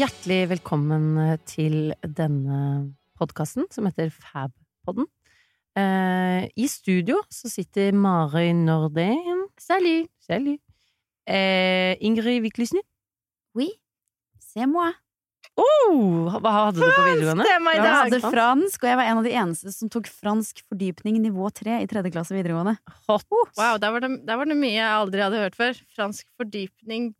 Hjertelig velkommen eh, til denne podkasten som heter Fab-podden. Eh, I studio så sitter Mari Nordén. Salut! Salut. Eh, Ingrid Wiklysny. Oui, c'est moi. Oh, hva hadde du på videregående? Er i Jeg hadde fransk, og jeg var en av de eneste som tok fransk fordypning nivå 3 i tredje klasse videregående. Hot. Wow, der var, det, der var det mye jeg aldri hadde hørt før. Fransk fordypning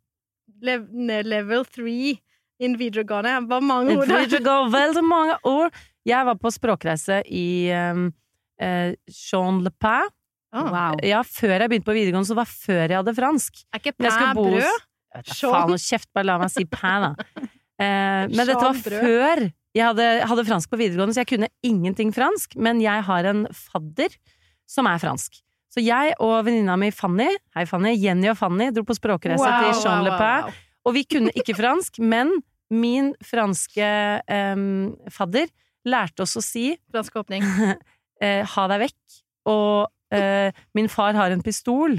lev, level 3 in videregående. Det var mange ord går veldig mange ord! Jeg var på språkreise i um, uh, Jean Le Pen. Oh, Wow. Ja, før jeg begynte på videregående, så var det før jeg hadde fransk. Er ikke pain brød? Jeg vet da Faen og kjeft, bare la meg si pain, da. Eh, men dette var før jeg hadde, hadde fransk på videregående, så jeg kunne ingenting fransk. Men jeg har en fadder som er fransk. Så jeg og venninna mi Fanny, hei Fanny, Jenny og Fanny dro på språkreise til Jean Le Pen. Og vi kunne ikke fransk, men min franske um, fadder lærte oss å si Fransk åpning. eh, ha deg vekk, og uh, min far har en pistol.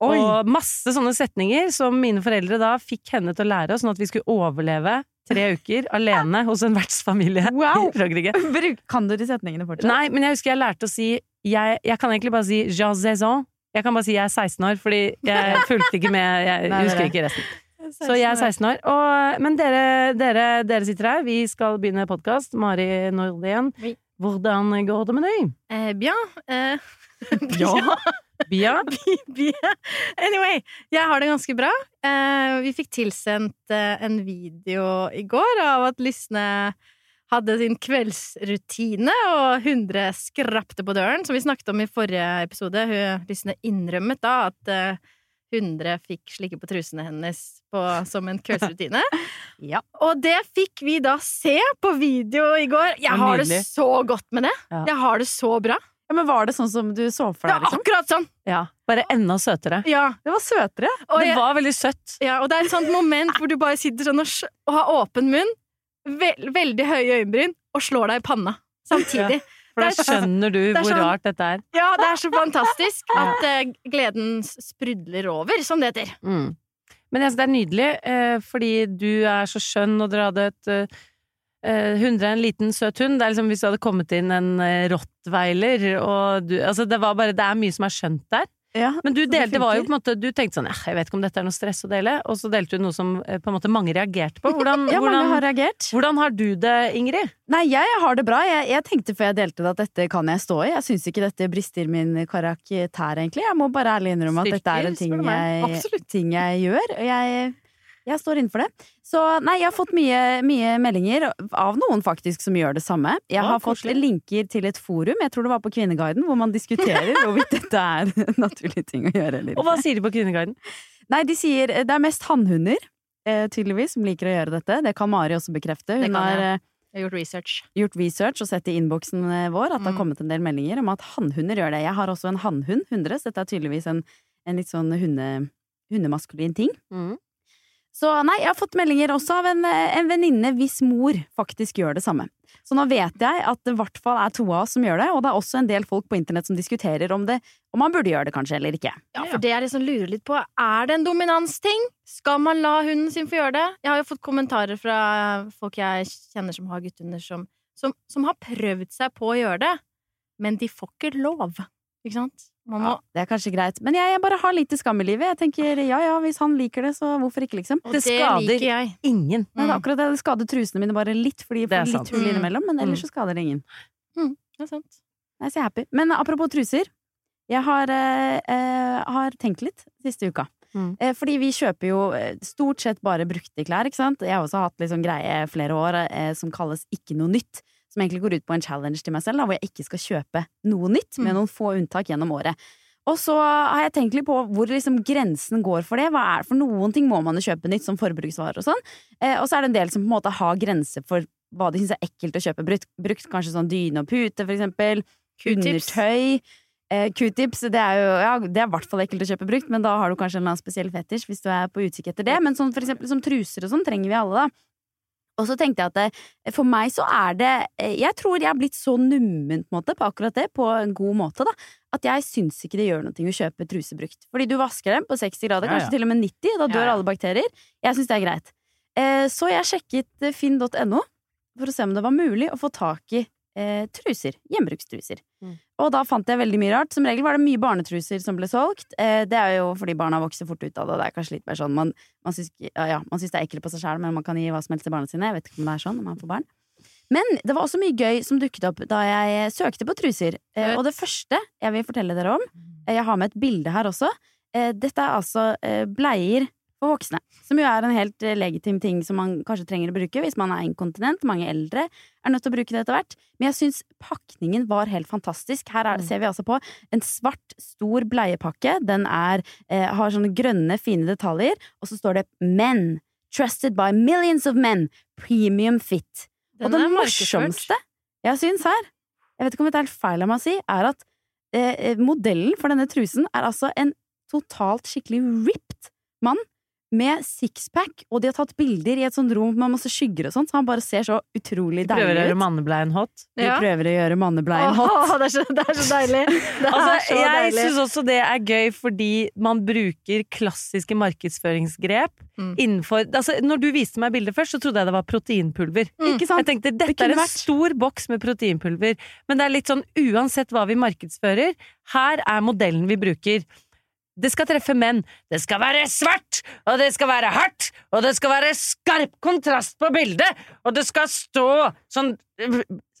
Oi. Og masse sånne setninger som mine foreldre da fikk henne til å lære oss, sånn at vi skulle overleve tre uker alene hos en vertsfamilie Wow. i Frankrike. Kan du de setningene fortsatt? Nei, men jeg husker jeg lærte å si Jeg, jeg kan egentlig bare si Jean Zezon. Jeg kan bare si jeg er 16 år, fordi jeg fulgte ikke med. Jeg Nei, er husker ikke resten. Så jeg er 16 år. Og, men dere, dere, dere sitter her. Vi skal begynne podkast. Mari Nordén. Oui. Hvordan går det med deg? Eh, bien. Eh, Ja. Bia? Anyway, jeg har det ganske bra. Eh, vi fikk tilsendt eh, en video i går av at Lysne hadde sin kveldsrutine, og Hundre skrapte på døren, som vi snakket om i forrige episode. Hun, Lysne innrømmet da at eh, Hundre fikk slikke på trusene hennes på, som en kveldsrutine. Ja. Og det fikk vi da se på video i går. Jeg Ja, har det så godt med det. Ja. Jeg har det så bra. Ja, men Var det sånn som du så for deg? Liksom? Ja, akkurat sånn! Ja. Bare enda søtere. Ja. Det var søtere. Og, Det jeg, var veldig søtt. ja, og det er et sånt moment hvor du bare sitter sånn og, og har åpen munn, ve veldig høye øyenbryn, og slår deg i panna samtidig. For da er- skjønner du hvor sånn- rart dette er. Ja, det er så fantastisk at uh, gleden sprudler over, som det heter. Mm. Men altså, det er nydelig, uh, fordi du er så skjønn, og dere hadde et eh, Hundre er en liten, søt hund. Det er liksom hvis det hadde kommet inn en rottweiler, og du Altså, det var bare Det er mye som er skjønt der. Ja. Men du delte var jo på en måte Du tenkte sånn «Eh, Jeg vet ikke om dette er noe stress å dele, og så delte du noe som eh, på en måte mange reagerte på. Hvordan, Ja, mange har reagert. hvordan har du det, Ingrid? Nei, jeg har det bra. Jeg, jeg tenkte før jeg delte det at dette kan jeg stå i. Jeg syns ikke dette brister min karakter, egentlig. Jeg må bare ærlig innrømme at dette er en ting Styrker, jeg, ting jeg gjør. Og jeg, jeg står innenfor det. Så nei, jeg har fått mye, mye meldinger av noen faktisk som gjør det samme. Jeg har har fått linker til et forum, jeg tror det var på Kvinneguiden, hvor man diskuterer hvorvidt dette er en naturlig ting å gjøre eller Og hva sier de på Kvinneguiden? Nei, de sier det er mest hannhunder. Eh, tydeligvis, som liker å gjøre dette. Det kan Mari også bekrefte. Hun har eh, Jeg har gjort research. gjort research og sett i innboksen eh, vår at det har Mm. kommet en del meldinger om at hannhunder gjør det. Jeg har også en hannhund, 100, så dette er tydeligvis en, en litt sånn hunde, hundemaskulin ting. Mm. Så nei, jeg har fått meldinger også av en, eh, en venninne hvis mor faktisk gjør det samme. Så nå vet jeg at det i hvert fall er to av oss som gjør det, og det er også en del folk på internett som diskuterer om, det, om man burde gjøre det kanskje eller ikke. Ja, for det jeg liksom lurer litt på, er det en dominansting? Skal man la hunden sin få gjøre det? Jeg har jo fått kommentarer fra folk jeg kjenner som har guttunder, som, som, som har prøvd seg på å gjøre det, men de får ikke lov. Ikke sant? Man må, Det er kanskje greit, men jeg, jeg bare har lite skam i livet. Jeg tenker ja ja, hvis han liker det, så hvorfor ikke, liksom. og Det det, skader liker jeg. Ingen. Nei, det Mm. er akkurat det. Det skader trusene mine bare litt, fordi jeg Det er får litt hull Mm. innimellom, men ellers Mm. så skader det ingen. Det er sant. Nei, så jeg er happy. Men apropos truser. Jeg har, eh, eh, har tenkt litt siste uka. Mm. Eh, fordi vi kjøper jo eh, stort sett bare brukte klær, ikke sant. Jeg har også hatt litt sånn greie flere år eh, som kalles Ikke noe nytt. Som egentlig går ut på en challenge til meg selv, da, hvor jeg ikke skal kjøpe noe nytt, med Mm. noen få unntak gjennom året. Og så har jeg tenkt litt på hvor liksom grensen går for det. Hva er det for noen ting må man jo kjøpe nytt, som forbruksvarer og sånn. Eh, og så er det en del som på en måte har grenser for hva de syns er ekkelt å kjøpe brukt. brukt. Kanskje sånn dyne og pute, for eksempel. Undertøy. Eh, Q-tips, det er jo ja, det er i hvert fall ekkelt å kjøpe brukt, men da har du kanskje en eller annen spesiell fetisj hvis du er på utkikk etter det. Men sånn for eksempel som truser og sånn trenger vi alle, da. Og så tenkte jeg at det, for meg så er det eh, Jeg tror jeg har blitt så nummen på, måte, på akkurat det, på en god måte, da, at jeg syns ikke det gjør noe å kjøpe truser brukt. Fordi du vasker dem på 60 grader, Ja, ja. kanskje til og med 90, da dør Ja, alle bakterier. Jeg syns det er greit. Eh, så jeg sjekket eh, finn.no for å se om det var mulig å få tak i eh, truser. Hjemmebrukstruser. Mm. Og da fant jeg veldig mye rart. Som regel var det mye barnetruser som ble solgt. Eh, det er jo fordi barna vokser fort ut av det, og det er kanskje litt mer sånn man, man syns ja, ja, man syns det er ekkelt på seg sjæl, men man kan gi hva som helst til barna sine. Jeg vet ikke om det er sånn når man får barn. Men det var også mye gøy som dukket opp da jeg søkte på truser. Eh, og det første jeg vil fortelle dere om eh, Jeg har med et bilde her også. Eh, dette er altså eh, bleier for voksne. Som jo er en helt eh, legitim ting som man kanskje trenger å bruke hvis man er inkontinent. Mange eldre er nødt til å bruke det etter hvert. Men jeg syns pakningen var helt fantastisk. Her er, Mm. ser vi altså på en svart, stor bleiepakke. Den er, eh, har sånne grønne, fine detaljer. Og så står det 'Men'. Trusted by millions of men. Premium fit. og det morsomste jeg syns her, jeg vet ikke om det er helt feil av meg å si, er at eh, modellen for denne trusen er altså en totalt skikkelig ripped mann med sixpack, og de har tatt bilder i et sånt rom med masse skygger og sånt, så han bare ser så utrolig deilig ut. Prøver å gjøre mannebleien hot. De Ja. prøver å gjøre mannebleien hot. Åh, det, er så, det er så deilig! Det er Altså, så jeg deilig. syns også det er gøy fordi man bruker klassiske markedsføringsgrep Mm. innenfor altså, Når du viste meg bildet først, så trodde jeg det var proteinpulver. Mm. Ikke sant? Jeg tenkte dette det er en vært. stor boks med proteinpulver, men det er litt sånn uansett hva vi markedsfører, her er modellen vi bruker. Det skal treffe menn. Det skal være svart, og det skal være hardt, og det skal være skarp kontrast på bildet, og det skal stå sånn,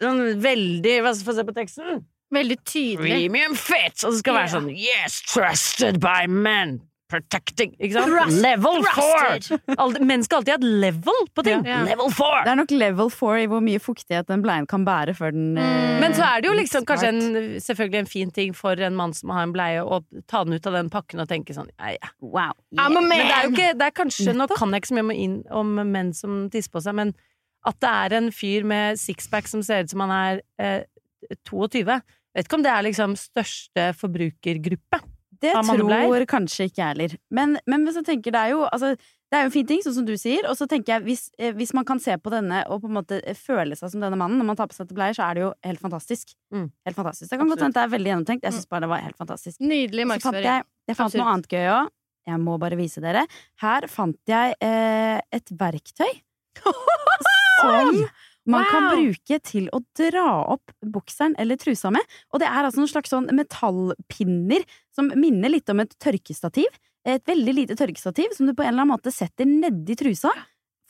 sånn veldig Hva skal vi se på teksten? Veldig tydelig. Premium fit! Og det skal være sånn Yes, trusted by men! Protecting Ikke sant? Trust- level four! Menn skal alltid ha et level på ting. Ja. Level four! Det er nok level four i hvor mye fuktighet en bleie kan bære før den eh, Men så er det jo liksom kanskje en, selvfølgelig en fin ting for en mann som har en bleie, å ta den ut av den pakken og tenke sånn ja, ja. Wow. I'm a Men det er jo ikke det er kanskje, Nå kan jeg ikke så mye om, inn, om menn som tisser på seg, men at det er en fyr med sixpack som ser ut som han er eh, 22 Vet ikke om det er liksom største forbrukergruppe. Det tror kanskje ikke jeg heller. Men, men hvis jeg tenker, det er jo altså, det er jo en fin ting, sånn som du sier. Og så tenker jeg, hvis, eh, hvis man kan se på denne og på en måte eh, føle seg som denne mannen når man tar på seg til bleier, så er det jo helt fantastisk. Mm. Helt fantastisk. Det kan godt hende det er veldig gjennomtenkt. Jeg syns bare det var helt fantastisk. Nydelig markedsføring. jeg, jeg fant Absolutt. noe annet gøy òg. Jeg må bare vise dere. Her fant jeg eh, et verktøy som man kan bruke til å dra opp bokseren eller trusa med. Og det er altså noen slags sånn metallpinner som minner litt om et tørkestativ. Et veldig lite tørkestativ som du på en eller annen måte setter nedi trusa.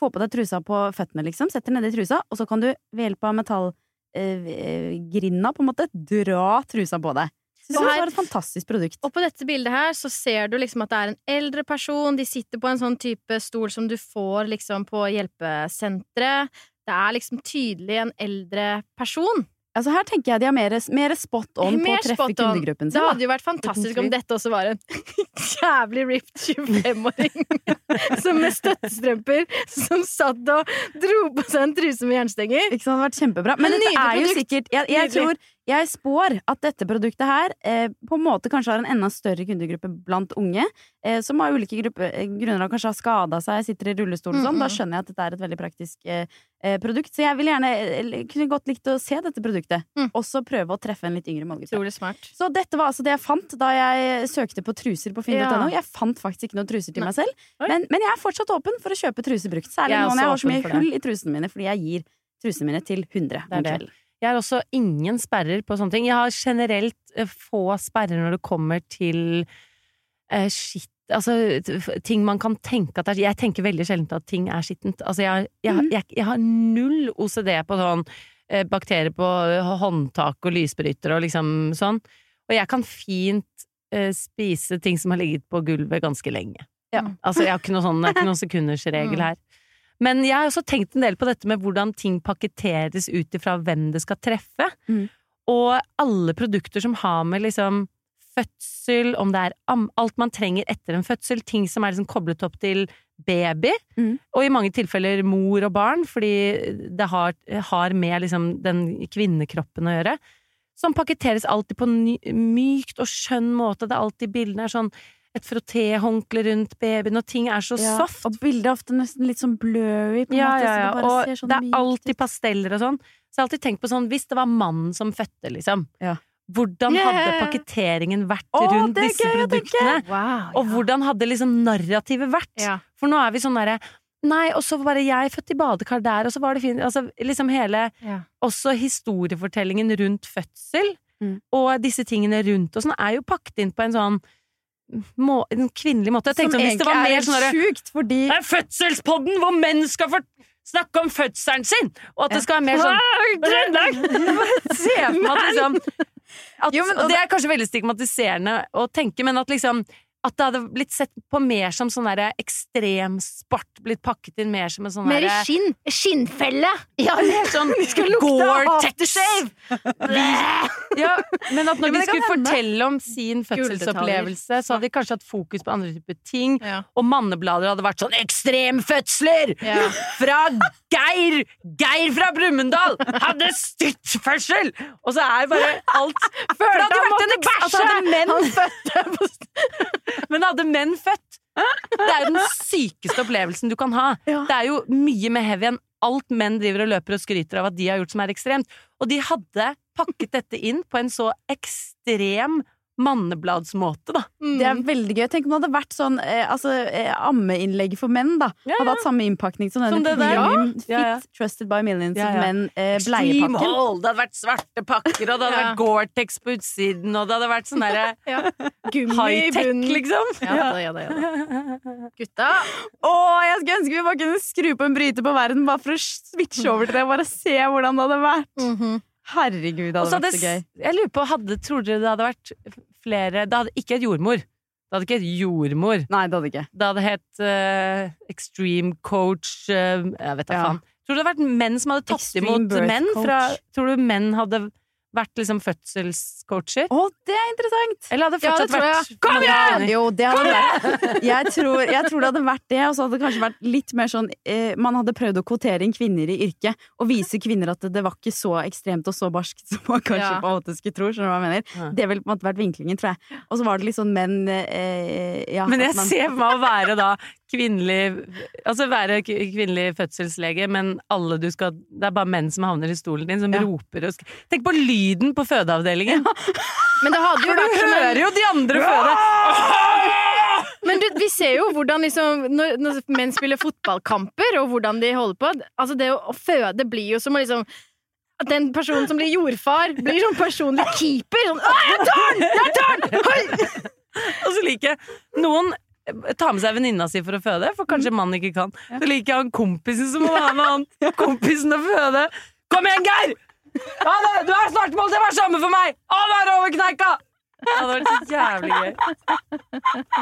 Få på deg trusa på føttene, liksom. Setter nedi trusa, og så kan du ved hjelp av metallgrinda på en måte dra trusa på deg. Synes Og det var et fantastisk produkt. Og på dette bildet her så ser du liksom at det er en eldre person. De sitter på en sånn type stol som du får liksom på hjelpesenteret. Det er liksom tydelig en eldre person. Altså Her tenker jeg de har mer, mer spot on på å treffe kundegruppen sin. Det hadde jo vært fantastisk om dette også var en jævlig ripped 25-åring som med støttestrømper som satt og dro på seg en truse med jernstenger. Ikke sant, Det hadde vært kjempebra. Men, Men dette nydelig er jo produkt. sikkert Jeg, jeg tror jeg spår at dette produktet her eh, på en måte kanskje har en enda større kundegruppe blant unge, eh, som av ulike gruppe, eh, grunner av kanskje har skada seg, sitter i rullestol og sånn. Mm, Da mm. skjønner jeg at dette er et veldig praktisk eh, eh, produkt. Så jeg vil gjerne eh, kunne godt likt å se dette produktet. Mm. Også prøve å treffe en litt yngre målgruppe. Smart. Så dette var altså det jeg fant da jeg søkte på truser på finn.no. Ja. Jeg fant faktisk ikke noen truser til Nei. meg selv, men, men jeg er fortsatt åpen for å kjøpe truser brukt. Særlig nå når jeg har så mye hull i trusene mine, fordi jeg gir trusene mine til 100 Det er om kvelden. Jeg har også ingen sperrer på sånne ting. Jeg har generelt eh, få sperrer når det kommer til eh, skitt Altså ting man kan tenke at er Jeg tenker veldig sjelden at ting er skittent. Altså jeg, jeg, Mhm. jeg, jeg har null OCD på sånn eh, bakterier på håndtak og lysbrytere og liksom sånn. Og jeg kan fint eh, spise ting som har ligget på gulvet ganske lenge. Ja. Altså jeg har ikke sånn, noen sekundersregel Mm. her. Men jeg har også tenkt en del på dette med hvordan ting pakketteres ut ifra hvem det skal treffe. Mm. Og alle produkter som har med liksom fødsel, om det er alt man trenger etter en fødsel, ting som er liksom koblet opp til baby, Mm. og i mange tilfeller mor og barn, fordi det har, har med liksom den kvinnekroppen å gjøre, som pakketteres alltid på en mykt og skjønn måte. Det er alltid bildene er sånn et frottéhåndkle rundt babyen, og ting er så Ja, soft. Og bildet er ofte nesten litt sånn blurry, på en Ja, måte. ja, ja. Så det Og sånn det er alltid pasteller og sånn. Så jeg har alltid tenkt på sånn, hvis det var mannen som fødte, liksom. Ja. Hvordan Yeah. hadde pakketeringen vært oh, rundt disse gøy produktene? Wow. Og hvordan hadde liksom narrativet vært? For nå er vi sånn derre Nei, og så var bare jeg født i badekar der, og så var det fint Altså liksom hele. Også historiefortellingen rundt fødsel, Mm. og disse tingene rundt og sånn, er jo pakket inn på en sånn må, en kvinnelig måte. Jeg tenkte som hvis det var egentlig mer er sånn sjukt, fordi det er fødselspodden hvor menn skal få snakke om fødselen sin! Og at det skal være mer sånn Trøndelag! Se for meg at liksom at, Jo, men- og Det er kanskje veldig stigmatiserende å tenke, men at liksom at det hadde blitt sett på mer som sånn derre ekstremsport. Blitt pakket inn mer som en sånn Mer i skinn. Skinnfelle! Ja, mer sånn Gore-Tex! Ja, men at når Ja, de skulle fortelle om sin fødselsopplevelse, så hadde de kanskje hatt fokus på andre typer ting. Ja. Og manneblader hadde vært sånn 'Ekstremfødsler!' Ja. Fra Geir! Geir fra Brumunddal hadde styrtfødsel! Og så er bare alt For det hadde vært en eks- altså, hadde fødte Men hadde menn født Det er jo den sykeste opplevelsen du kan ha. Ja. Det er jo mye mer heavy enn alt menn driver og løper og skryter av at de har gjort som er ekstremt. Og de hadde pakket dette inn på en så ekstrem mannebladsmåte, da. Det er veldig gøy. Tenk om det hadde vært sånn eh, altså, eh, ammeinnlegg for menn, da. Ja, Hadde hatt samme innpakning som Som denne det der. premium fit, Ja, ja. trusted by millions Ja, ja. menn eh, bleiepakken. Det hadde vært svarte pakker, og det hadde Ja. vært Gore-Tex på utsiden, og det hadde vært sånn derre Gummi high-tech, liksom. Ja da, ja da, ja da. Gutta. Å, jeg skulle ønske vi bare kunne skru på en bryter på verden, bare for å switche over til det. Bare se hvordan det hadde vært. Herregud, det hadde vært så gøy. Jeg lurer på, hadde, tror dere det hadde vært flere Det hadde ikke et jordmor. Det hadde ikke et jordmor. Nei, det hadde ikke. Det hadde hett uh, Extreme Coach uh, Jeg vet da Ja. faen. Tror du det hadde vært menn som hadde tatt Extreme imot menn? Fra, tror du menn hadde vært liksom fødselscoacher? Å, det er interessant! Eller hadde fortsatt Ja, vært Kom igjen! Jo, det hadde vært jeg tror, jeg tror det hadde vært det, og så hadde det kanskje vært litt mer sånn eh, Man hadde prøvd å kvotere inn kvinner i yrket, og vise kvinner at det, det var ikke så ekstremt og så barskt som man kanskje Ja. på en måte skulle tro. Skjønner du hva jeg mener? Ja. Det ville på en måte vært vinklingen, tror jeg. Og så var det litt sånn menn eh, ja, Men jeg man- ser meg å være da kvinnelig Altså være kvinnelig fødselslege, men alle du skal Det er bare menn som havner i stolen din, som Ja. roper og skriker Tenk på lyden på fødeavdelingen! Men det hadde jo vært du hører jo de andre føde! Men du, vi ser jo hvordan liksom når, når menn spiller fotballkamper, og hvordan de holder på Altså, det å, å føde blir jo som å liksom at den personen som blir jordfar, blir sånn personlig keeper. Sånn, «Å, jeg tar den! Jeg tar den! Hold!» Og så liker jeg Noen tar med seg venninna si for å føde, for kanskje mannen ikke kan. Så liker han kompisen som må være med han kompisen og føde. Kom igjen, Geir! Ja, det- du er snart mål til å være sammen for meg! Å, er over kneika! Det hadde vært så jævlig gøy.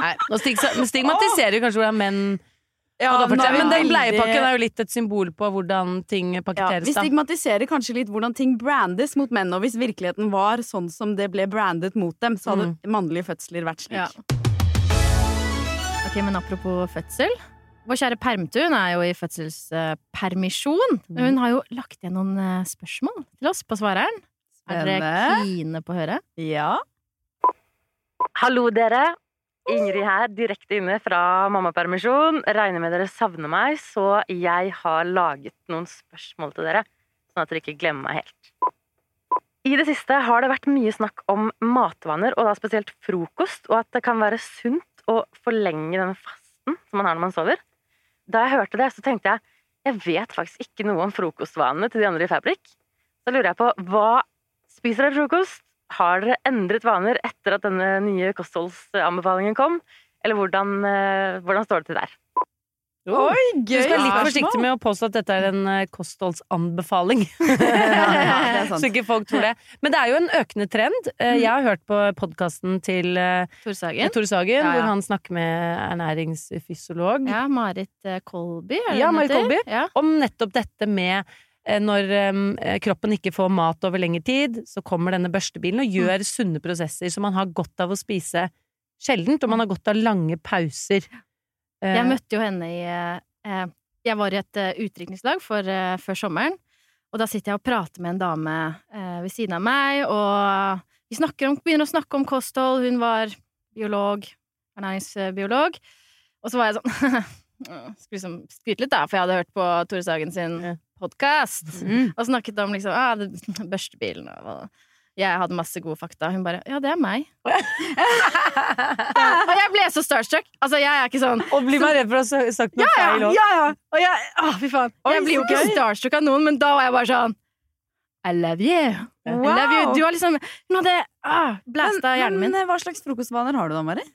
Nei, nå stigmatiserer jo kanskje hvordan menn Ja, er Men den bleiepakken er jo litt et symbol på hvordan ting ja, pakketteres. Vi stigmatiserer kanskje litt hvordan ting brandes mot menn, og hvis virkeligheten var sånn som det ble brandet mot dem, så hadde mannlige fødsler vært slik. Ja. Ok, men apropos fødsel. Vår kjære Permtun er jo i fødselspermisjon. Men Hun har jo lagt igjen noen eh, spørsmål til oss på svareren. Er dere kine på å høre? Ja. Hallo, dere. Ingrid her, direkte inne fra mammapermisjon. Regner med dere savner meg, så jeg har laget noen spørsmål til dere. Sånn at dere ikke glemmer meg helt. I det siste har det vært mye snakk om matvaner, og da spesielt frokost, og at det kan være sunt å forlenge den fasten som man har når man sover. Da jeg hørte det, så tenkte jeg jeg vet faktisk ikke noe om frokostvanene til de andre i Fabrik. Så lurer jeg på hva spiser dere frokost? Har dere endret vaner etter at denne nye kostholdsanbefalingen kom? Eller hvordan, eh, hvordan står det til der? Oi, Du skal være litt forsiktig med å påstå at dette er en eh, kostholdsanbefaling. Ja. Så ikke folk tror det. Men det er jo en økende trend. Eh, Jeg har hørt på podkasten til eh, Tor Sagen? Tore Sagen, Ja, ja. hvor han snakker med ernæringsfysiolog Ja, Marit Kolby, er det Ja, Marit? Kolby. Om nettopp dette med når kroppen ikke får mat over lengre tid, så kommer denne børstebilen og gjør sunne prosesser, som man har godt av å spise sjeldent, og man har godt av lange pauser. Eh, Jeg møtte jo henne i eh, Jeg var i et eh, utdrikningslag eh, før sommeren, og da sitter jeg og prater med en dame eh, ved siden av meg, og vi om, begynner å snakke om kosthold. Hun var biolog, ernæringsbiolog, og så var jeg sånn Skulle liksom skryte litt, da, for jeg hadde hørt på Tore Sagen sin podkast, Mm. og snakket om liksom ah, det- børstebilen og jeg hadde masse gode fakta. Hun bare 'ja, det er meg'. og jeg ble så starstruck. Altså, jeg er ikke sånn Og blir man redd for å ha sagt noe ja, feil ja, òg? ja, ja. Og jeg, å, fy faen. Oi, Jeg blir jo ikke starstruck av noen, men da var jeg bare sånn I love you. I love you. Du har liksom Hun hadde ah, blæsta hjernen min. Men, eh, hva slags frokostvaner har du da, Mari?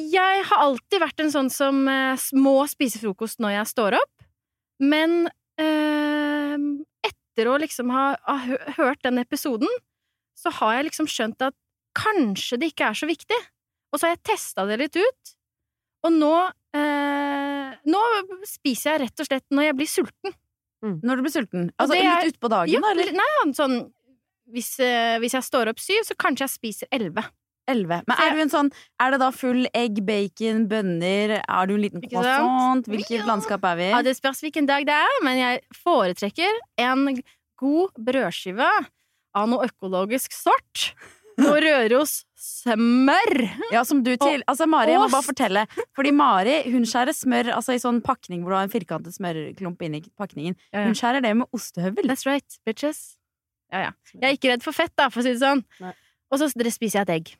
Jeg har alltid vært en sånn som eh, må spise frokost når jeg står opp, men eh, etter å liksom ha, ha hørt den episoden, så har jeg liksom skjønt at kanskje det ikke er så viktig. Og så har jeg testa det litt ut, og nå eh, Nå spiser jeg rett og slett når jeg blir sulten. Når du blir sulten? Altså er- litt utpå dagen, Ja, da? Eller eller- nei, sånn hvis, eh, hvis jeg står opp syv, så kanskje jeg spiser elleve. Elleve? Men er du en sånn Er det da full egg, bacon, bønner? Er du en liten croissant? Hvilket landskap er vi i? Ja, det spørs hvilken dag det er, men jeg foretrekker en god brødskive av noe økologisk sort. Noe Røros smør. Ja, som du til Altså, Mari, jeg må bare fortelle. Fordi Mari hun skjærer smør altså i sånn pakning hvor du har en firkantet smørklump inni pakningen. Hun skjærer det med ostehøvel. That's right, bitches. Ja, ja. Jeg er ikke redd for fett, da, for å si det sånn. Og så spiser jeg et egg.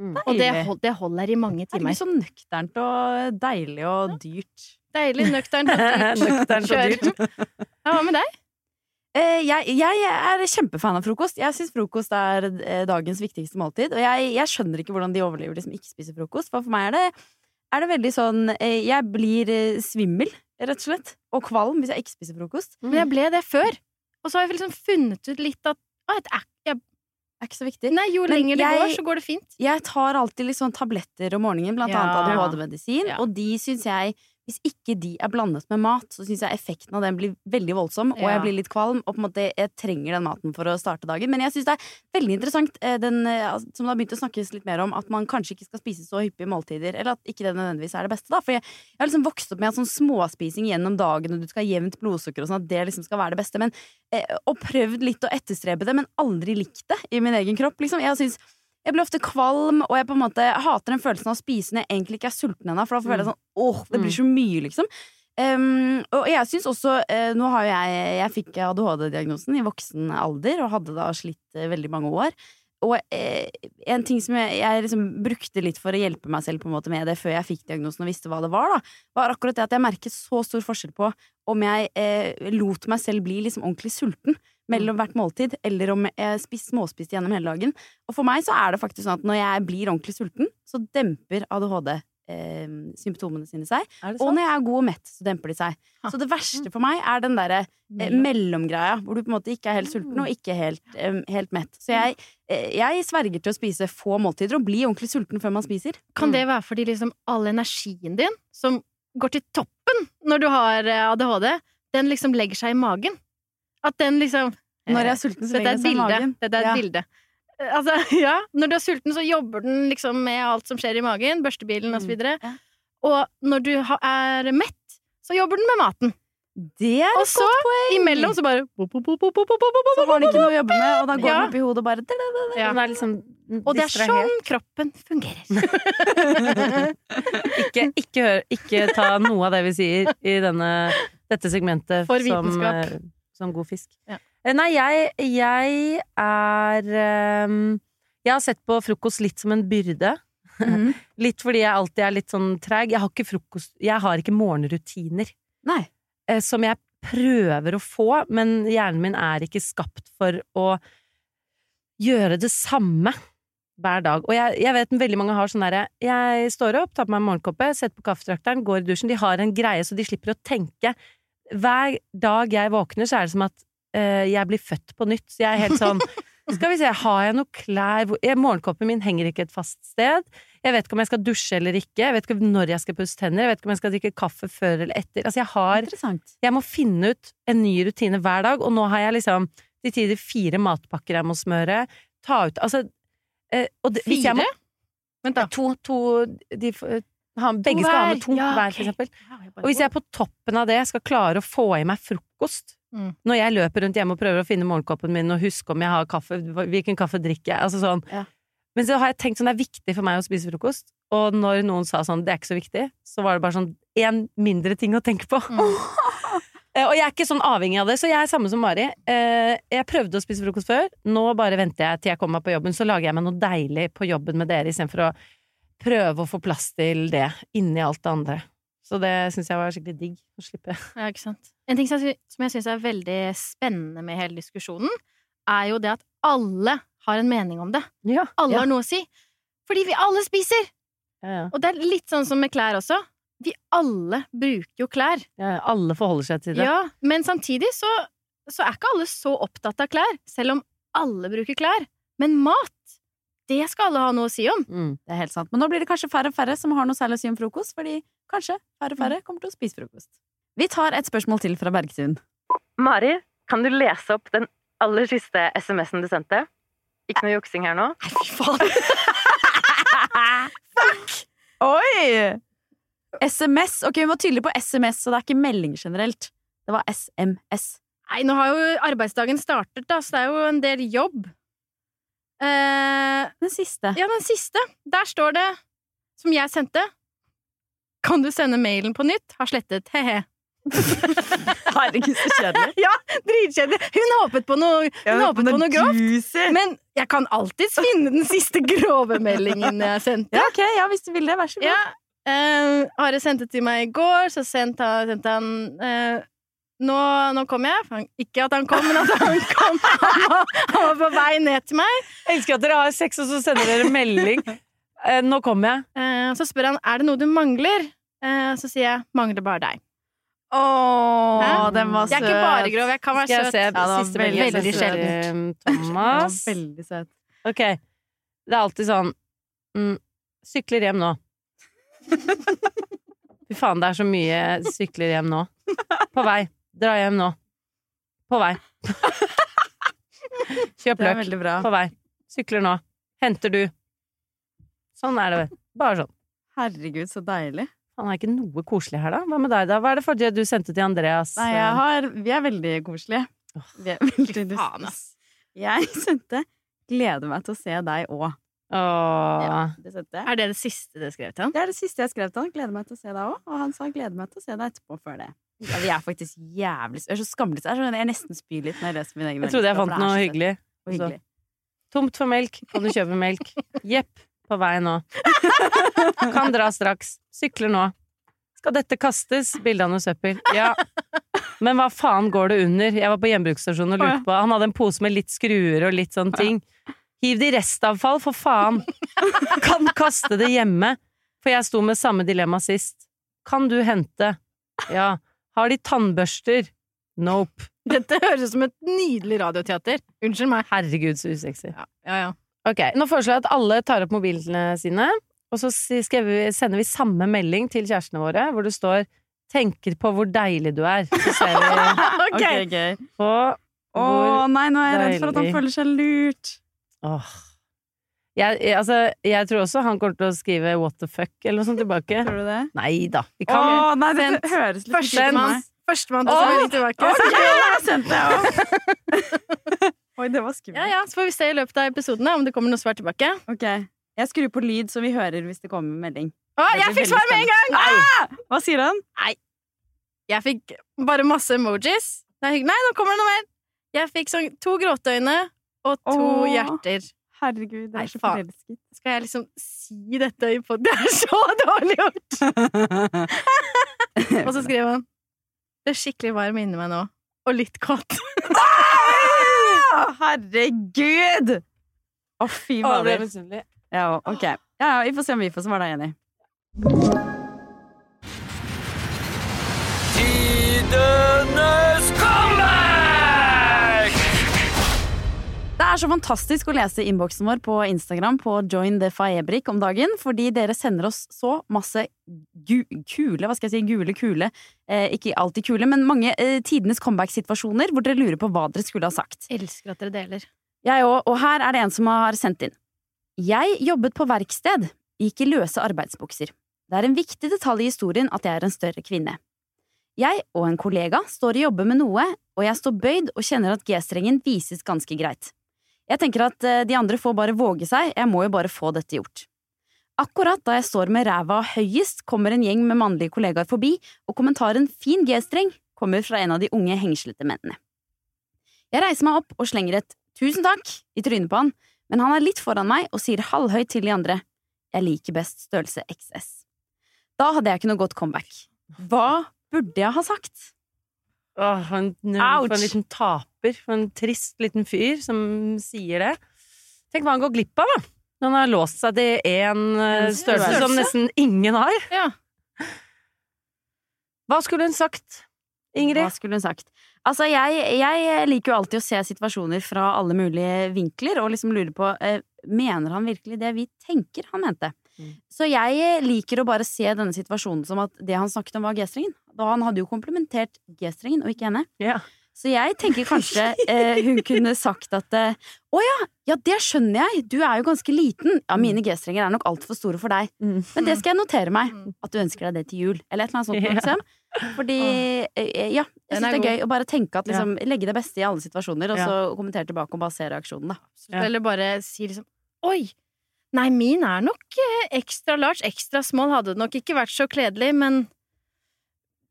Mm. Og det, hold, det holder i mange timer. Det er liksom så nøkternt og deilig og dyrt. Deilig, nøkternt og dyrt. Nøkternt og Kjør. dyrt. Ja, hva med deg? Eh, jeg, jeg er kjempefan av frokost. Jeg syns frokost er eh, dagens viktigste måltid. Og jeg, jeg skjønner ikke hvordan de overlever de som ikke spiser frokost. For for meg er det, er det veldig sånn eh, Jeg blir svimmel, rett og slett. Og kvalm hvis jeg ikke spiser frokost. Men jeg ble det før. Og så har jeg liksom funnet ut litt at jeg, er ikke så viktig. Nei, jo Men lenger det går, så går det fint. Jeg tar alltid sånn tabletter om morgenen, blant Ja. annet ADHD-medisin. Og de syns jeg hvis ikke de er blandet med mat, så syns jeg effekten av den blir veldig voldsom. Og jeg blir litt kvalm, og på en måte jeg trenger den maten for å starte dagen. Men jeg syns det er veldig interessant, eh, den, eh, altså, som det har begynt å snakkes litt mer om, at man kanskje ikke skal spise så hyppige måltider. Eller at ikke det nødvendigvis er det beste, da. For jeg, jeg har liksom vokst opp med at sånn småspising gjennom dagen, og du skal ha jevnt blodsukker og sånn, at det liksom skal være det beste. Men, eh, og prøvd litt å etterstrebe det, men aldri likt det i min egen kropp, liksom. Jeg synes jeg blir ofte kvalm, og jeg på en måte hater den følelsen av å spise når jeg egentlig ikke er sulten ennå. For da føler jeg sånn åh, det blir så mye, liksom. Um, og jeg syns også uh, Nå har jo jeg Jeg fikk ADHD-diagnosen i voksen alder, og hadde da slitt uh, veldig mange år. Og eh, en ting som jeg, jeg liksom brukte litt for å hjelpe meg selv på en måte med det før jeg fikk diagnosen og visste hva det var, da, var akkurat det at jeg merket så stor forskjell på om jeg lot meg selv bli liksom ordentlig sulten mellom hvert måltid, eller om jeg spist, småspiste gjennom hele dagen. Og for meg så er det faktisk sånn at når jeg blir ordentlig sulten, så demper ADHD eh, symptomene sine seg. Og når jeg er god og mett, så demper de seg. Ha. Så det verste for meg er den derre eh, mellomgreia, hvor du på en måte ikke er helt sulten og ikke helt, eh, helt mett. Så jeg, eh, jeg sverger til å spise få måltider og bli ordentlig sulten før man spiser. Kan det være fordi liksom all energien din, som går til toppen når du har eh, ADHD, den liksom legger seg i magen? At den liksom Når jeg er eh, sulten, så legger jeg seg i magen. Dette er et ja. bilde. Eh, altså, ja. Når du er sulten, så jobber den liksom med alt som skjer i magen. Børstebilen osv. Mm. Ja. Og når du er mett, så jobber den med maten. Det er og et så, godt poeng! Og så imellom så bare Så har den ikke noe å jobbe med, og da går ja. den opp i hodet og bare da, da, da. Liksom og det er sånn kroppen fungerer. ikke, ikke, hør, ikke ta noe av det vi sier i denne, dette segmentet For eh, vitenskap som god fisk. Ja. Eh, Nei, jeg, jeg er um, Jeg har sett på frokost litt som en byrde. Mhm. Litt fordi jeg alltid er litt sånn treig. Jeg har ikke frokost Jeg har ikke morgenrutiner Nei. eh, som jeg prøver å få, men hjernen min er ikke skapt for å gjøre det samme hver dag. Og jeg, jeg vet veldig mange har sånn derre Jeg står opp, tar på meg en morgenkoppe, setter på kaffetrakteren, går i dusjen. De har en greie så de slipper å tenke. Hver dag jeg våkner, så er det som at uh, jeg blir født på nytt. Så jeg er helt sånn Skal vi se, har jeg noe klær Morgenkoppen min henger ikke et fast sted. Jeg vet ikke om jeg skal dusje eller ikke. Jeg vet ikke når jeg skal pusse tenner. Jeg vet ikke om jeg skal drikke kaffe før eller etter. Altså, jeg har Jeg må finne ut en ny rutine hver dag, og nå har jeg liksom til tider fire matpakker jeg må smøre. Ta ut Altså eh, og det, Fire? må, Vent, da. To, to de, Begge skal ha med to Ja, ok. for eksempel. Og hvis jeg på toppen av det skal klare å få i meg frokost Mm. Når jeg løper rundt hjemme og prøver å finne morgenkoppen min og huske om jeg har kaffe, hvilken kaffe drikker jeg, altså sånn. Ja. Men så har jeg tenkt sånn, det er viktig for meg å spise frokost, og når noen sa sånn, det er ikke så viktig, så var det bare sånn én mindre ting å tenke på. Mm. og jeg er ikke sånn avhengig av det, så jeg er samme som Mari. Eh, Jeg prøvde å spise frokost før, nå bare venter jeg til jeg kommer meg på jobben, så lager jeg meg noe deilig på jobben med dere, istedenfor å prøve å få plass til det inni alt det andre. Så det syns jeg var skikkelig digg å slippe. Ja, ikke sant. En ting som jeg sy- syns er veldig spennende med hele diskusjonen, er jo det at alle har en mening om det. Ja, Alle ja, har noe å si. Fordi vi alle spiser! ja, ja. Og det er litt sånn som med klær også. Vi alle bruker jo klær. Alle forholder seg til det. Ja, men samtidig så, så er ikke alle så opptatt av klær, selv om alle bruker klær. Men mat, det skal alle ha noe å si om. Mm. Det er helt sant. Men nå blir det kanskje færre og færre som har noe særlig å si om frokost, fordi kanskje færre og færre kommer til å spise frokost. Vi tar et spørsmål til fra Bergtun. Mari, kan du lese opp den aller siste SMS-en du sendte? Ikke noe juksing her nå. Nei, fy faen! Fuck! Oi! SMS. Ok, vi må tydelig på SMS, så det er ikke melding generelt. Det var SMS. Nei, nå har jo arbeidsdagen startet, da, så det er jo en del jobb. Eh, Den siste. ja, den siste. Der står det, som jeg sendte Kan du sende mailen på nytt? Har slettet. He-he. Herregud, så kjedelig. Ja, dritkjedelig. Hun håpet på noe, hun håpet på noe grovt. Men jeg kan alltids finne den siste grove meldingen jeg sendte. Ja, ok, ja, hvis du vil det, vær så god. Ja. eh, Are sendte til meg i går, så sendte han, sendte han eh, nå, nå kom jeg. Ikke at han kom, men at han kom. Han var, han var på vei ned til meg. Jeg elsker at dere har sex, og så sender dere melding. Eh, nå kommer jeg. Eh, så spør han er det noe du mangler. Eh, så sier jeg mangler bare deg. Åh, Hæ? den var søt. Jeg er ikke bare grov, jeg kan være Skal jeg søt. se Ja, det var siste veldig, veldig sjelden. eh, Thomas. Ja, var veldig søt. Ok. Det er alltid sånn mm, Sykler hjem nå. Fy faen, det er så mye sykler hjem nå. På vei. Dra hjem nå. På vei. Kjøp løk. På vei. Sykler nå. Henter du. Sånn er det vel. Bare sånn. Herregud, så deilig. Han er ikke noe koselig her, da. Hva med deg, da? Hva er det forrige du sendte til Andreas? Nei, jeg har, vi er veldig koselige. Vi er veldig faen, ass. Jeg sendte 'gleder meg til å se deg òg'. Ja, Det. Er det det siste du skrev til han? Det er det siste jeg skrev til han. 'Gleder meg til å se deg òg'. Og han sa 'gleder meg til å se deg etterpå før det'. Ja, vi er faktisk jævlig Jeg er så skamløs. Jeg, sånn- jeg nesten spyr litt når jeg leser min egen Jeg trodde jeg fant noe hyggelig. hyggelig. Tomt for melk. Kan du kjøpe melk? Jepp. På vei nå. Kan dra straks. Sykler nå. Skal dette kastes? Bilde av noe søppel. Ja. Men hva faen går det under? Jeg var på gjenbruksstasjonen og lurte på Han hadde en pose med litt skruer og litt sånne ting. Hiv det i restavfall, for faen! Kan kaste det hjemme. For jeg sto med samme dilemma sist. Kan du hente? Ja. Har de tannbørster? Nope. Dette høres ut som et nydelig radioteater. Unnskyld meg. Herregud, så usexy. Ja, ja, ja. Ok, Nå foreslår jeg at alle tar opp mobilene sine, og så vi, sender vi samme melding til kjærestene våre, hvor det står 'tenker på hvor deilig du er'. Så ser vi okay. okay, okay. på Å nei, nå er jeg redd for at han føler seg lurt. Åh. Jeg, jeg, altså, jeg tror også han kommer til å skrive 'what the fuck' eller noe sånt tilbake. Tror du det? Nei da. Vi kan Åh, nei, det, det høres litt Førstemann Førstemann til å skrive tilbake. Okay. jeg sendte jeg òg. Oi, det var skummelt. Ja, ja, så får vi se i løpet av episodene om det kommer noe svar tilbake. Ok, Jeg skrur på lyd, så vi hører hvis det kommer melding. Å, jeg fikk svar med en gang! Ah! Hva sier han? Nei. Jeg fikk bare masse emojis. Nei, nå kommer det noe mer. Jeg fikk sånn to gråteøyne og to Åh. hjerter. Herregud, det er så forelsket. Skal jeg liksom si dette i pod... Det er så dårlig gjort! Og så skrev han Det er skikkelig varm inni meg nå. Og litt kåt. Herregud! Å, fy fader. jeg ble misunnelig. Ja, ok. Ja, ja, vi får se om vi får svare deg Jenny. Er så fantastisk å lese innboksen vår på Instagram på Join the Faebrik om dagen, fordi dere sender oss så masse kule, hva skal jeg si, gule kule, eh, ikke alltid kule, men mange eh, tidenes comeback-situasjoner hvor dere lurer på hva dere skulle ha sagt. Elsker at dere deler. Jeg òg, og her er det en som har sendt inn. Jeg jobbet på verksted, gikk i løse arbeidsbukser. Det er en viktig detalj i historien at jeg er en større kvinne. Jeg og en kollega står og jobber med noe, og jeg står bøyd og kjenner at G-strengen vises ganske greit. Jeg tenker at eh, de andre får bare våge seg, jeg må jo bare få dette gjort. Akkurat da jeg står med ræva høyest, kommer en gjeng med mannlige kollegaer forbi, og kommentaren fin G-streng kommer fra en av de unge hengslete mennene. Jeg reiser meg opp og slenger et tusen takk i trynet på han, men han er litt foran meg og sier halvhøyt til de andre jeg liker best størrelse XS. Da hadde jeg ikke noe godt comeback. Hva burde jeg ha sagt? Åh, for, en, for en liten taper. For en trist liten fyr som sier det. Tenk hva han går glipp av, da. Når han har låst seg til én eh, En størrelse som nesten ingen har. Ja. Hva skulle hun sagt, Ingrid? Hva skulle hun sagt? Altså, jeg, jeg liker jo alltid å se situasjoner fra alle mulige vinkler, og liksom lurer på eh, Mener han virkelig det vi tenker han mente? Mm. Så jeg liker å bare se denne situasjonen som at det han snakket om, var G-strengen. Da han hadde jo komplementert G-strengen, og ikke henne. Ja. Så jeg tenker kanskje eh, hun kunne sagt at eh, Å ja, ja, det skjønner jeg, du er jo ganske liten. Ja, mine G-strenger er nok altfor store for deg. Mm. Men det skal jeg notere meg. At du ønsker deg det til jul. Eller et eller annet sånt. Ja. Liksom. Fordi eh, Ja, jeg syns det er gøy å bare tenke at liksom Legge det beste i alle situasjoner, og så kommentere tilbake og bare se reaksjonen, da. Eller bare si liksom Oi! Nei, min er nok eh, ekstra large. Ekstra small hadde det nok ikke vært så kledelig, men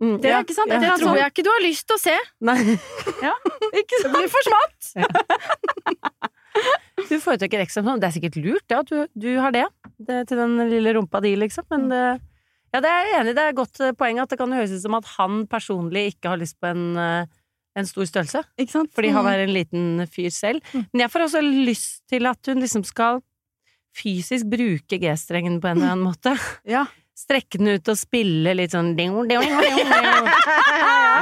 Mm, det, ja, ikke sant? ja. det tror jeg ikke du har lyst til å se. Nei. Ikke Det blir for smått. Du foretrekker sånn. Det er sikkert lurt, det, at du, du har det. det. Til den lille rumpa di, liksom. Men det, ja, det er jeg enig i. Det er et godt eh, poeng at det kan høres ut som at han personlig ikke har lyst på en, eh, en stor størrelse. Sant? Fordi han er en liten fyr selv. Men jeg får også lyst til at hun liksom skal fysisk bruke G-strengen på en eller annen måte. Ja. Strekke den ut og spille litt sånn ding, ding, ding.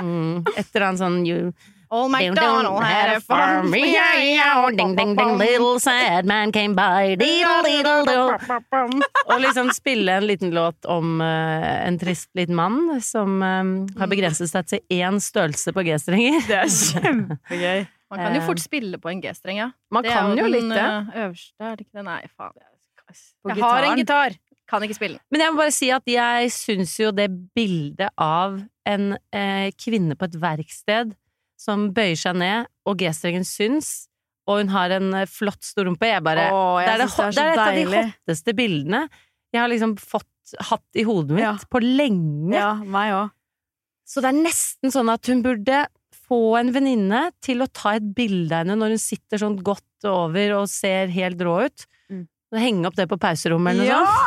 Mm, Et eller annet sånn you, Old MacDonald had a farm. Yeah, yeah, ding, ding, ding, little sad man came by, diddle, diddle, diddle. Og liksom spille en liten låt om uh, en trist liten mann som um, har begrenset seg til én størrelse på G-strenger. Det er kjempegøy. Man kan jo Eh, fort spille på en G-streng, ja. Man Det kan jo litt det. øverste, er det ikke det? Nei, faen. Jeg, har en gitar. Kan ikke spille den. Men jeg må bare si at jeg syns jo det bildet av en eh, kvinne på et verksted som bøyer seg ned, og G-strengen syns, og hun har en eh, flott storrumpe Jeg bare Åh, jeg Det er, det, det er det er et av de hotteste bildene jeg har liksom fått hatt i hodet mitt Ja. på lenge. Ja, meg òg. Så det er nesten sånn at hun burde få en venninne til å ta et bilde av henne når hun sitter sånn godt over og ser helt rå ut. Henge opp det på pauserommet eller noe sånt.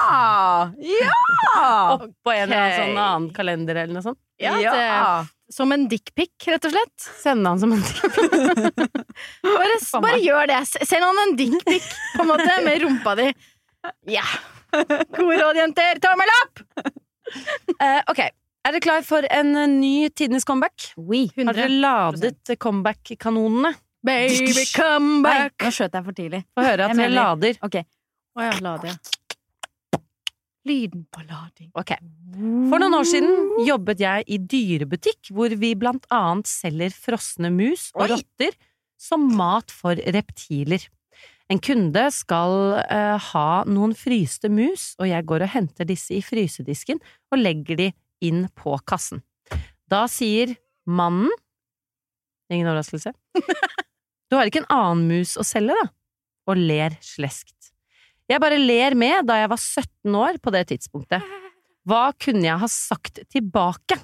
Ja! Ja! Oppå en eller annen sånn annen kalender eller noe sånt. Ja, det, som en dickpic, rett og slett. Sende han som en Bare, bare gjør det. Send han en dickpic, på en måte, med rumpa di. Ja. Gode råd, jenter. Tommel opp! Uh, Ok, er dere klar for en eh, ny Tidenes comeback? Oui. Har dere ladet comeback-kanonene? Baby, come Nei, nå skjøt jeg for tidlig. Få høre at dere lader. Ok. Å ja, lade. Lyden på lading. Ok. For noen år siden jobbet jeg i dyrebutikk, hvor vi blant annet selger frosne mus og Oi. rotter som mat for reptiler. En kunde skal uh, ha noen fryste mus, og jeg går og henter disse i frysedisken og legger de inn på kassen. Da sier mannen Ingen overraskelse. Du har ikke en annen mus å selge, da? Og ler sleskt. Jeg bare ler med da jeg var 17 år på det tidspunktet. Hva kunne jeg ha sagt tilbake?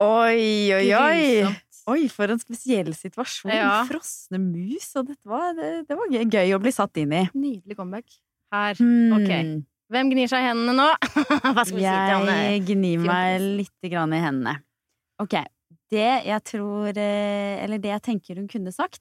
Oi, oi, oi! Oi, for en spesiell situasjon. Ja. Frosne mus, og dette var, det, det var gøy, gøy å bli satt inn i. Nydelig comeback. Her. Hmm. Ok. Hvem gnir seg i hendene nå? Hva skal vi si til Anne? Jeg gnir meg litt grann i hendene. Ok, det jeg tror eh, Eller det jeg tenker hun kunne sagt,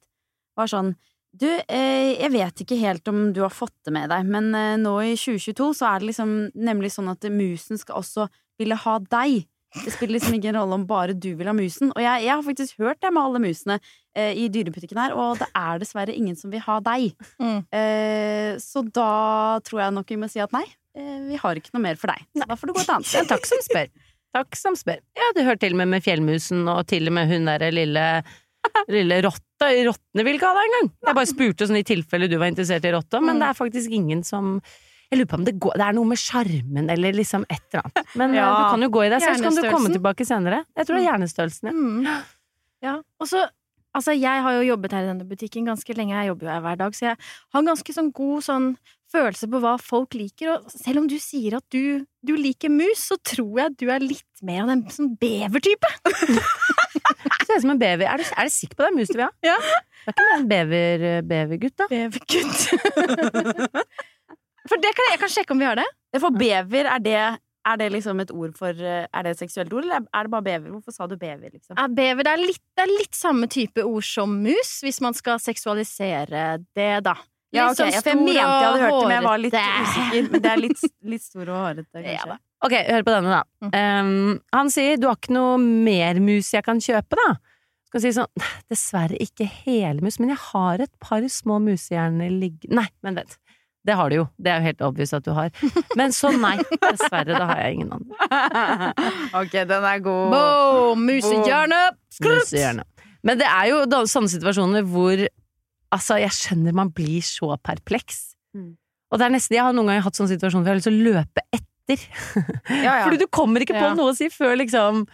var sånn Du, eh, jeg vet ikke helt om du har fått det med deg, men eh, nå i 2022 så er det liksom nemlig sånn at musen skal også ville ha deg Det spiller liksom ingen rolle om bare du vil ha musen. Og jeg, jeg har faktisk hørt det med alle musene eh, i dyrebutikken her, og det er dessverre ingen som vil ha deg. Mm. Eh, så da tror jeg nok vi må si at nei, eh, vi har ikke noe mer for deg. Så da får du gå et annet sted. takk som spør. Takk som spør. Ja, det hører til med med fjellmusen, og til og med hun derre lille Lille rotte. Rottene vil ikke ha deg engang! Jeg bare spurte sånn i tilfelle du var interessert i rotta, men det er faktisk ingen som jeg lurer på om det, går, det er noe med sjarmen eller liksom et eller annet. Men Ja. eh, du kan jo gå i deg selv, så kan du komme tilbake senere. Jeg tror det er hjernestørrelsen, ja. Mm. Ja. Og så Altså, jeg har jo jobbet her i denne butikken ganske lenge, jeg jobber jo her hver dag, så jeg har ganske sånn god sånn følelse på hva folk liker, og selv om du sier at du, du liker mus, så tror jeg at du er litt mer av den sånn bevertype. Ser ut som en bever. Er du, er du sikker på det? Mus du vil ha? Ja. Det er ikke mer en bever, bevergutt, da? Bevergutt. For det kan jeg, jeg kan sjekke om vi har det. For bever, er det, er det liksom et ord for eh, Er det et seksuelt ord, eller er det bare bever? Hvorfor sa du bever, liksom? Ja, bever det er, litt, det er litt samme type ord som mus, hvis man skal seksualisere det, da. Ja, ok, sånn ja, for jeg mente jeg hadde hørt det, men jeg var litt usikker. Men det er litt, litt stor og hårete, Ja, kanskje. da. Ok, hør på denne, da. Um, han sier du har ikke noe mer mus jeg kan kjøpe, da. Skal si sånn dessverre ikke helmus, men jeg har et par små musehjerner liggende Nei, men vent. Det har du jo. Det er jo helt obvious at du har. Men så nei. Dessverre, da har jeg ingen andre. ok, den er god. Boom! Musehjerne! Musehjerne. Men det er jo sånne situasjoner hvor Altså, jeg skjønner man blir så perpleks. Mm. Og det er nesten Jeg har noen ganger hatt sånn situasjoner hvor jeg har lyst til å løpe etter. Ja, ja. Fordi du kommer ikke på Ja. noe å si før liksom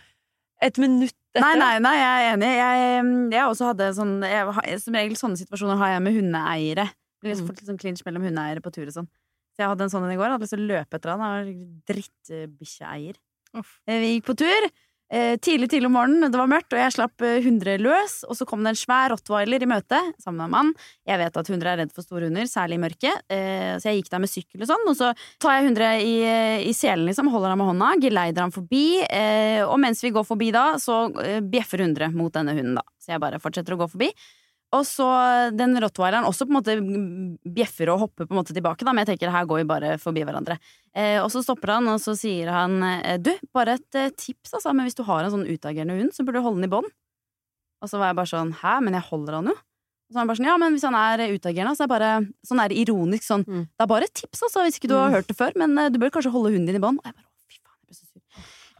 et minutt etter. Nei, nei, nei, jeg er enig. Jeg, jeg også hadde sånn jeg, Som regel sånne situasjoner har jeg med hundeeiere. Det har fått litt sånn clinch mellom hundeeiere på tur og sånn. Så jeg hadde en sånn en i går. Hadde lyst til å løpe etter han. Han var drittbikkjeeier. Eh, Vi gikk på tur. Eh, Tidlig tidlig om morgenen, det var mørkt, og jeg slapp eh, hundre løs. Og så kom det en svær rottweiler i møte sammen med en mann. Jeg vet at hundre er redd for store hunder, særlig i mørket. eh, Så jeg gikk der med sykkel og sånn. Og så tar jeg hundre i, i selen, liksom, holder ham med hånda, geleider ham forbi. Og mens vi går forbi da, så bjeffer hundre mot denne hunden, da. Så jeg bare fortsetter å gå forbi. Og så den rottweileren også på en måte bjeffer og hopper på en måte tilbake, da, men jeg tenker her går vi bare forbi hverandre. Eh, og så stopper han, og så sier han eh, du, bare et eh, tips, altså, men hvis du har en sånn utagerende hund, så burde du holde den i bånd. Og så var jeg bare sånn hæ, men jeg holder han jo. Og så var han bare sånn ja, men hvis han er utagerende, så er det bare sånn er ironisk sånn Mm. det er bare et tips, altså, hvis ikke du har Mm. hørt det før, men eh, du bør kanskje holde hunden din i bånd. Og jeg bare å, fy faen, jeg ble så sur. Eh,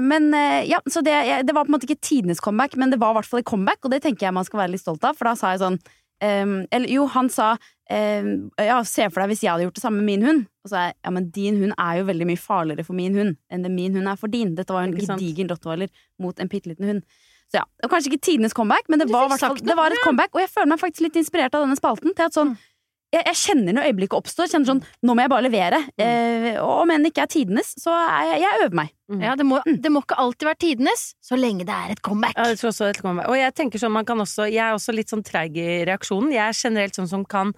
men eh, ja, så det, det var på en måte ikke tidenes comeback, men det var i hvert fall et comeback, og det tenker jeg man skal være litt stolt av, for da sa jeg sånn um, Eller jo, han sa um, ja, se for deg hvis jeg hadde gjort det samme med min hund. Og så sa jeg ja, men din hund er jo veldig mye farligere for min hund enn det min hund er for din. Dette var jo en gedigen rottweiler mot en bitte liten hund. Så ja, kanskje ikke tidenes comeback, men det men var, det var et comeback, og jeg føler meg faktisk litt inspirert av denne spalten. Til at sånn jeg, jeg kjenner når øyeblikket oppstår. Kjenner sånn, Nå må jeg bare levere. Eh, og om enn det ikke er tidenes, så er jeg, jeg øver meg. Ja, det må, det må ikke alltid være tidenes, så lenge det er et comeback. Ja, jeg tror også et comeback. Og jeg tenker sånn, man kan også Jeg er også litt sånn treig i reaksjonen. Jeg er generelt sånn som kan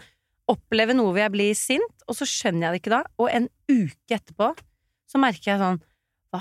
oppleve noe hvor jeg blir sint, og så skjønner jeg det ikke da. Og en uke etterpå så merker jeg sånn Hva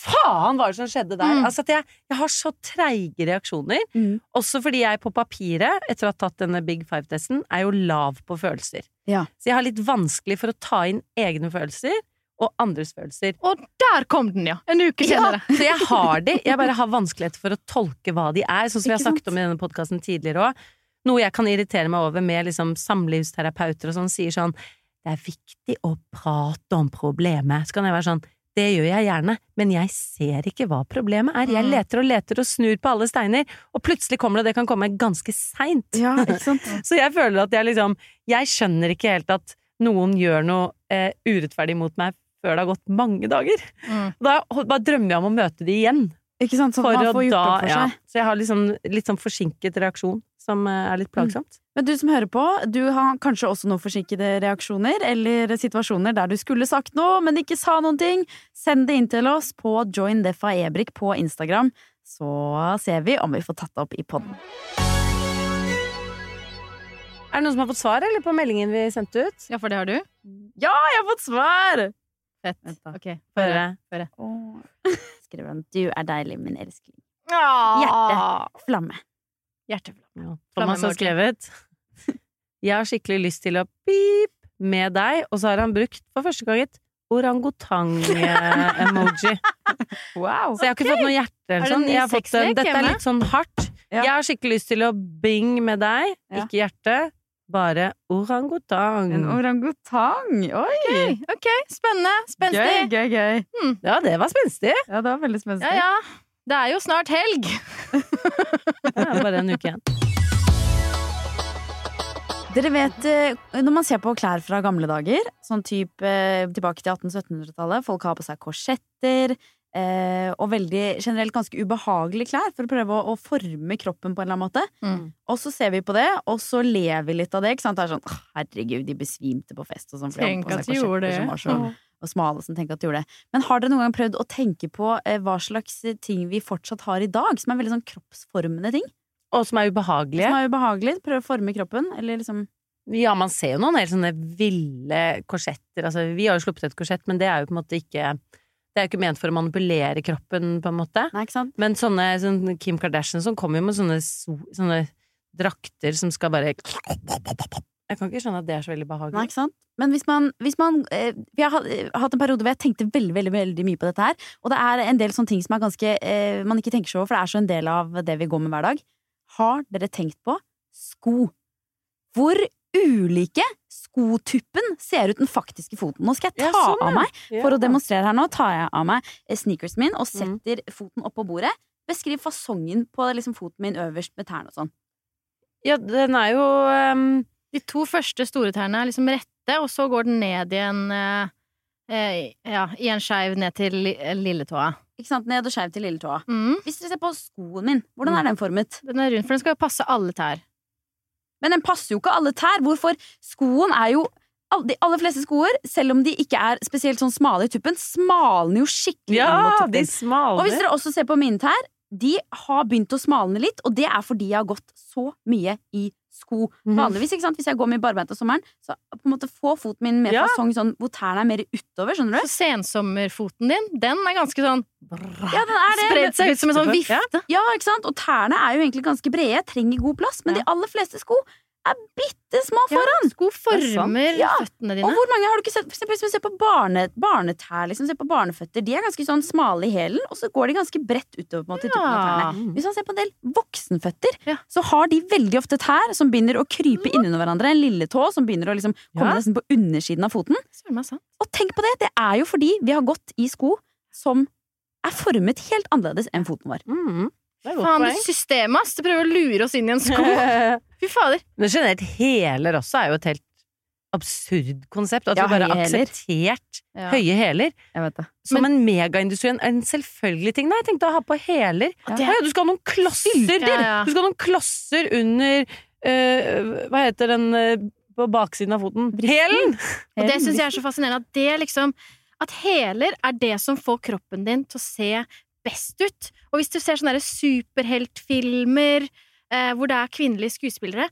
faen var det som skjedde der? Mm. Altså at jeg, jeg har så treige reaksjoner. Mm. Også fordi jeg på papiret, etter å ha tatt denne Big Five-testen, er jo lav på følelser. Ja. Så jeg har litt vanskelig for å ta inn egne følelser og andres følelser. Og der kom den, ja! En uke senere. Så jeg har de, jeg bare har vanskeligheter for å tolke hva de er, sånn som vi har sagt snakket om i denne podkasten tidligere òg. Noe jeg kan irritere meg over med liksom samlivsterapeuter og sånn, sier sånn Det er viktig å prate om problemet. Så kan jeg være sånn det gjør jeg gjerne, men jeg ser ikke hva problemet er. Jeg Mm. leter og leter og snur på alle steiner, og plutselig kommer det, og det kan komme ganske seint. Ja. Så jeg føler at jeg liksom Jeg skjønner ikke helt at noen gjør noe eh, urettferdig mot meg før det har gått mange dager. Mm. Da bare drømmer jeg om å møte de igjen. Ikke sant? Så For man får gjort opp for ja. seg. Så jeg har liksom litt sånn forsinket reaksjon, som eh, er litt plagsomt. Men du som hører på, du har kanskje også noen forsinkede reaksjoner eller situasjoner der du skulle sagt noe, men ikke sa noen ting. Send det inn til oss på joindefaebrik på Instagram, så ser vi om vi får tatt det opp i podden. Er det noen som har fått svar, eller, på meldingen vi sendte ut? Ja, for det har du? Ja, jeg har fått svar! Fett. Vent da. Ok, Få høre. Skriver han 'Du er deilig, min elskling'. Hjerte. Flamme. Hjerteflamme. Thomas har skrevet Jeg har skikkelig lyst til å pip med deg, og så har han brukt for første gang et orangutang-emoji. Wow. Så jeg har ikke fått noe hjerte Er eller sånn. Jeg har fått en, dette er litt sånn hardt. Ja. Jeg har skikkelig lyst til å bing med deg, Ja. ikke hjerte. Bare orangutang. En orangutang! Oi! Okay. ok, spennende. Gøy, gøy, gøy, Hmm. Ja, det var spenstig. Ja, det var veldig spenstig. Ja, ja. Det er jo snart helg. Det er bare en uke igjen. Dere vet, eh, når man ser på klær fra gamle dager, sånn type eh, tilbake til 1800-1700-tallet, folk har på seg korsetter, eh, og veldig generelt ganske ubehagelige klær for å prøve å, å forme kroppen på en eller annen måte. Mm. Og så ser vi på det, og så ler vi litt av det. ikke sant? Det er sånn herregud, de besvimte på fest og sånn. Tenk at de gjorde det. Som var så, og smale som tenker at de gjorde det. Men har dere noen gang prøvd å tenke på eh, hva slags ting vi fortsatt har i dag, som er veldig sånn kroppsformende ting? Og som er ubehagelige. Som er ubehagelige. Prøve å forme kroppen? Eller liksom Ja, man ser jo noen helt sånne ville korsetter. Altså, vi har jo sluppet et korsett, men det er jo på en måte ikke Det er jo ikke ment for å manipulere kroppen, på en måte. Nei, ikke sant? Men sånne sånn Kim Kardashian som kommer jo med sånne, sånne drakter som skal bare Jeg kan ikke skjønne at det er så veldig Nei, behagelig. ikke sant? Men hvis man, hvis man eh, Vi har hatt- eh, en periode hvor jeg tenkte veldig veldig, veldig mye på dette her. Og det er en del sånne ting som er ganske eh, man ikke tenker så over, for det er så en del av det vi går med hver dag. Har dere tenkt på sko? Hvor ulike skotuppen ser ut den faktiske foten. Nå skal jeg Ja, ta sånn, ja. av meg, for å demonstrere her nå, tar jeg av meg eh, sneakersen min og Mm. setter foten opp på bordet. Beskriv fasongen på liksom, foten min øverst med tærne og sånn. Ja, den er jo ehm, De to første store tærne er liksom rette, og så går den ned i en eh, eh, Ja, i en skeiv ned til li lilletåa. Ikke sant? Ned og skeiv til lilletåa. Mm. Hvis dere ser på skoen min, hvordan er den formet? Den er rund, for den skal jo passe alle tær. Men den passer jo ikke alle tær. Hvorfor? Skoen er jo De aller fleste skoer, selv om de ikke er spesielt sånn smale i tuppen, smalner jo skikkelig Ja, de smalner. Og hvis dere også ser på mine tær, de har begynt å smalne litt, og det er fordi jeg har gått så mye i sko. Mhm. Vanligvis, ikke sant, hvis jeg går med barbeint om sommeren, så på en måte få foten min med Ja. fasong sånn hvor tærne er mer utover, skjønner du? Så sensommerfoten din, den er ganske sånn Ja, den er det. Spredd seg ut som en sånn vifte. Ja, ikke sant? Og tærne er jo egentlig ganske brede, trenger god plass, men Ja. de aller fleste sko er bitte små Ja, foran. sko er sant. former Ja. føttene Og dine. hvor mange har du ikke sett? For eksempel, hvis vi ser på barne, barnetær, liksom, ser på barneføtter, de er ganske sånn smale i hælen, og så går de ganske bredt utover måte, tærne. Hvis man ser på en del voksenføtter, Ja. så har de veldig ofte tær som begynner å krype innunder hverandre. En lilletå som begynner å liksom komme Ja. nesten på undersiden av foten. Og tenk på det! Det er jo fordi vi har gått i sko som er formet helt annerledes enn foten vår. Mhm. Det Faen, det systemet, ass! Det prøver å lure oss inn i en sko. Fy fader. Men generelt hæler også er jo et helt absurd konsept. At Ja, vi bare har akseptert Ja. høye hæler som en megaindustri. En, en selvfølgelig ting. Nei, jeg tenkte å ha på hæler. Ja. Ja, du skal ha noen klosser! Ja. Du skal ha noen klosser under uh, Hva heter den uh, på baksiden av foten? Hælen! Og det syns jeg er så fascinerende at det liksom At hæler er det som får kroppen din til å se best ut. Og hvis du ser sånne superheltfilmer eh, hvor det er kvinnelige skuespillere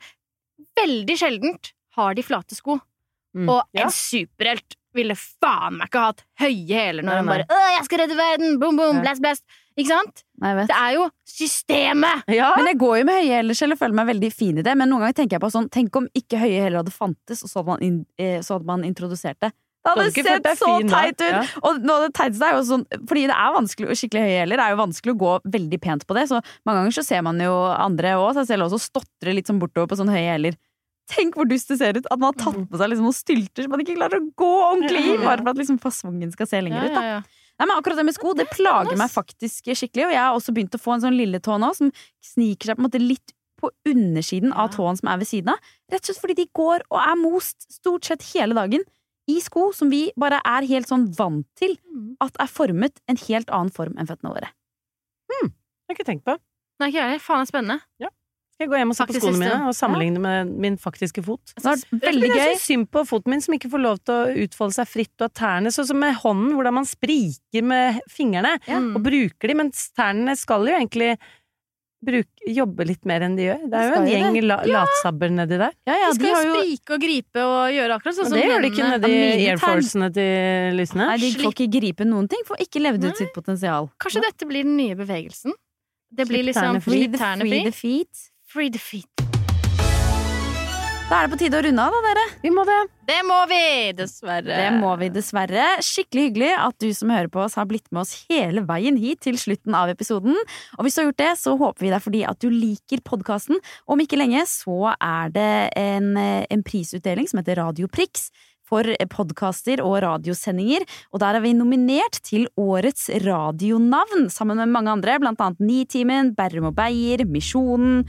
Veldig sjeldent har de flate sko. Mm. Og Ja. en superhelt ville faen meg ikke hatt høye hæler når han bare 'Å, jeg skal redde verden!' Boom, boom, Ja. blast, blast. Ikke sant? Nei. Det er jo systemet! Ja. Men jeg går jo med høye hæler selv og føler meg veldig fin i det. Men noen ganger tenker jeg på sånn Tenk om ikke høye hæler hadde fantes, og så hadde man, in, eh, så hadde man introdusert det. Det hadde sett så fin teit ut! Ja. Og noe av det teiteste er jo sånn Fordi det er vanskelig, og skikkelig høye hæler er jo vanskelig å gå veldig pent på det. Så mange ganger så ser man jo andre òg, seg selv også, stotre litt sånn bortover på sånne høye hæler. Tenk hvor dust det ser ut! At man har tatt på seg liksom noen stylter som man ikke klarer å gå ordentlig i! Bare for at liksom fasongen skal se lenger ut. da. Nei, men akkurat det med sko, det plager meg faktisk skikkelig. Og jeg har også begynt å få en sånn lille tå nå som sniker seg på en måte litt på undersiden av tåen som er ved siden av. Rett og slett fordi de går og er most stort sett hele dagen i sko som vi bare er helt sånn vant til Mm. at er formet en helt annen form enn føttene våre. Jeg har ikke tenkt på. Nei, ikke jeg. Faen, det er spennende. Skal jeg gå hjem og se på skoene system. mine og sammenligne med min faktiske fot? Det er Veldig gøy. jeg syns synd på foten min som ikke får lov til å utfolde seg fritt, og at tærne Sånn som med hånden, hvordan man spriker med fingrene ja. og bruker de, mens tærne skal jo egentlig bruke, jobbe litt mer enn de gjør. Det er jo en gjeng la, ja. latsabber nedi der. Ja, ja, de skal har jo sprike og gripe og gjøre akkurat sånn som det gjør de ikke nedi airforcene til lysene. Nei, de får ikke gripe noen ting. Får ikke levd ut sitt potensial. Kanskje dette blir den nye bevegelsen? Det blir liksom. Free the, free the feet. Free the feet. Da er det på tide å runde av, da, dere. Vi må det. Det må vi, dessverre. Det må vi dessverre. Skikkelig hyggelig at du som hører på oss, har blitt med oss hele veien hit til slutten av episoden. Og hvis du har gjort det, så håper vi det er fordi at du liker podkasten. Om ikke lenge så er det en, en prisutdeling som heter Radioprix For podkaster og radiosendinger, og der er vi nominert til årets radionavn, sammen med mange andre, blant annet Nitimen, Berrum og Beyer, Misjonen.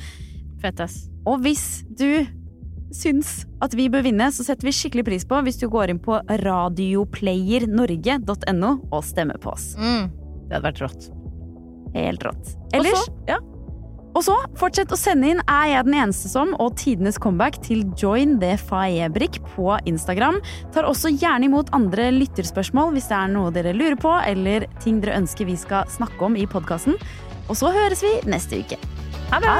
Fett, ass. Og hvis du syns at vi bør vinne, så setter vi skikkelig pris på hvis du går inn på radioplayernorge.no og stemmer på oss. Mm. Det hadde vært rått. Helt rått. Ellers, Også, Ja. Og så, fortsett å sende inn Er jeg den eneste som og tidenes comeback til Join the Faebrik på Instagram. Tar også gjerne imot andre lytterspørsmål hvis det er noe dere lurer på, eller ting dere ønsker vi skal snakke om i podkasten. Og så høres vi neste uke. Ha det! Ha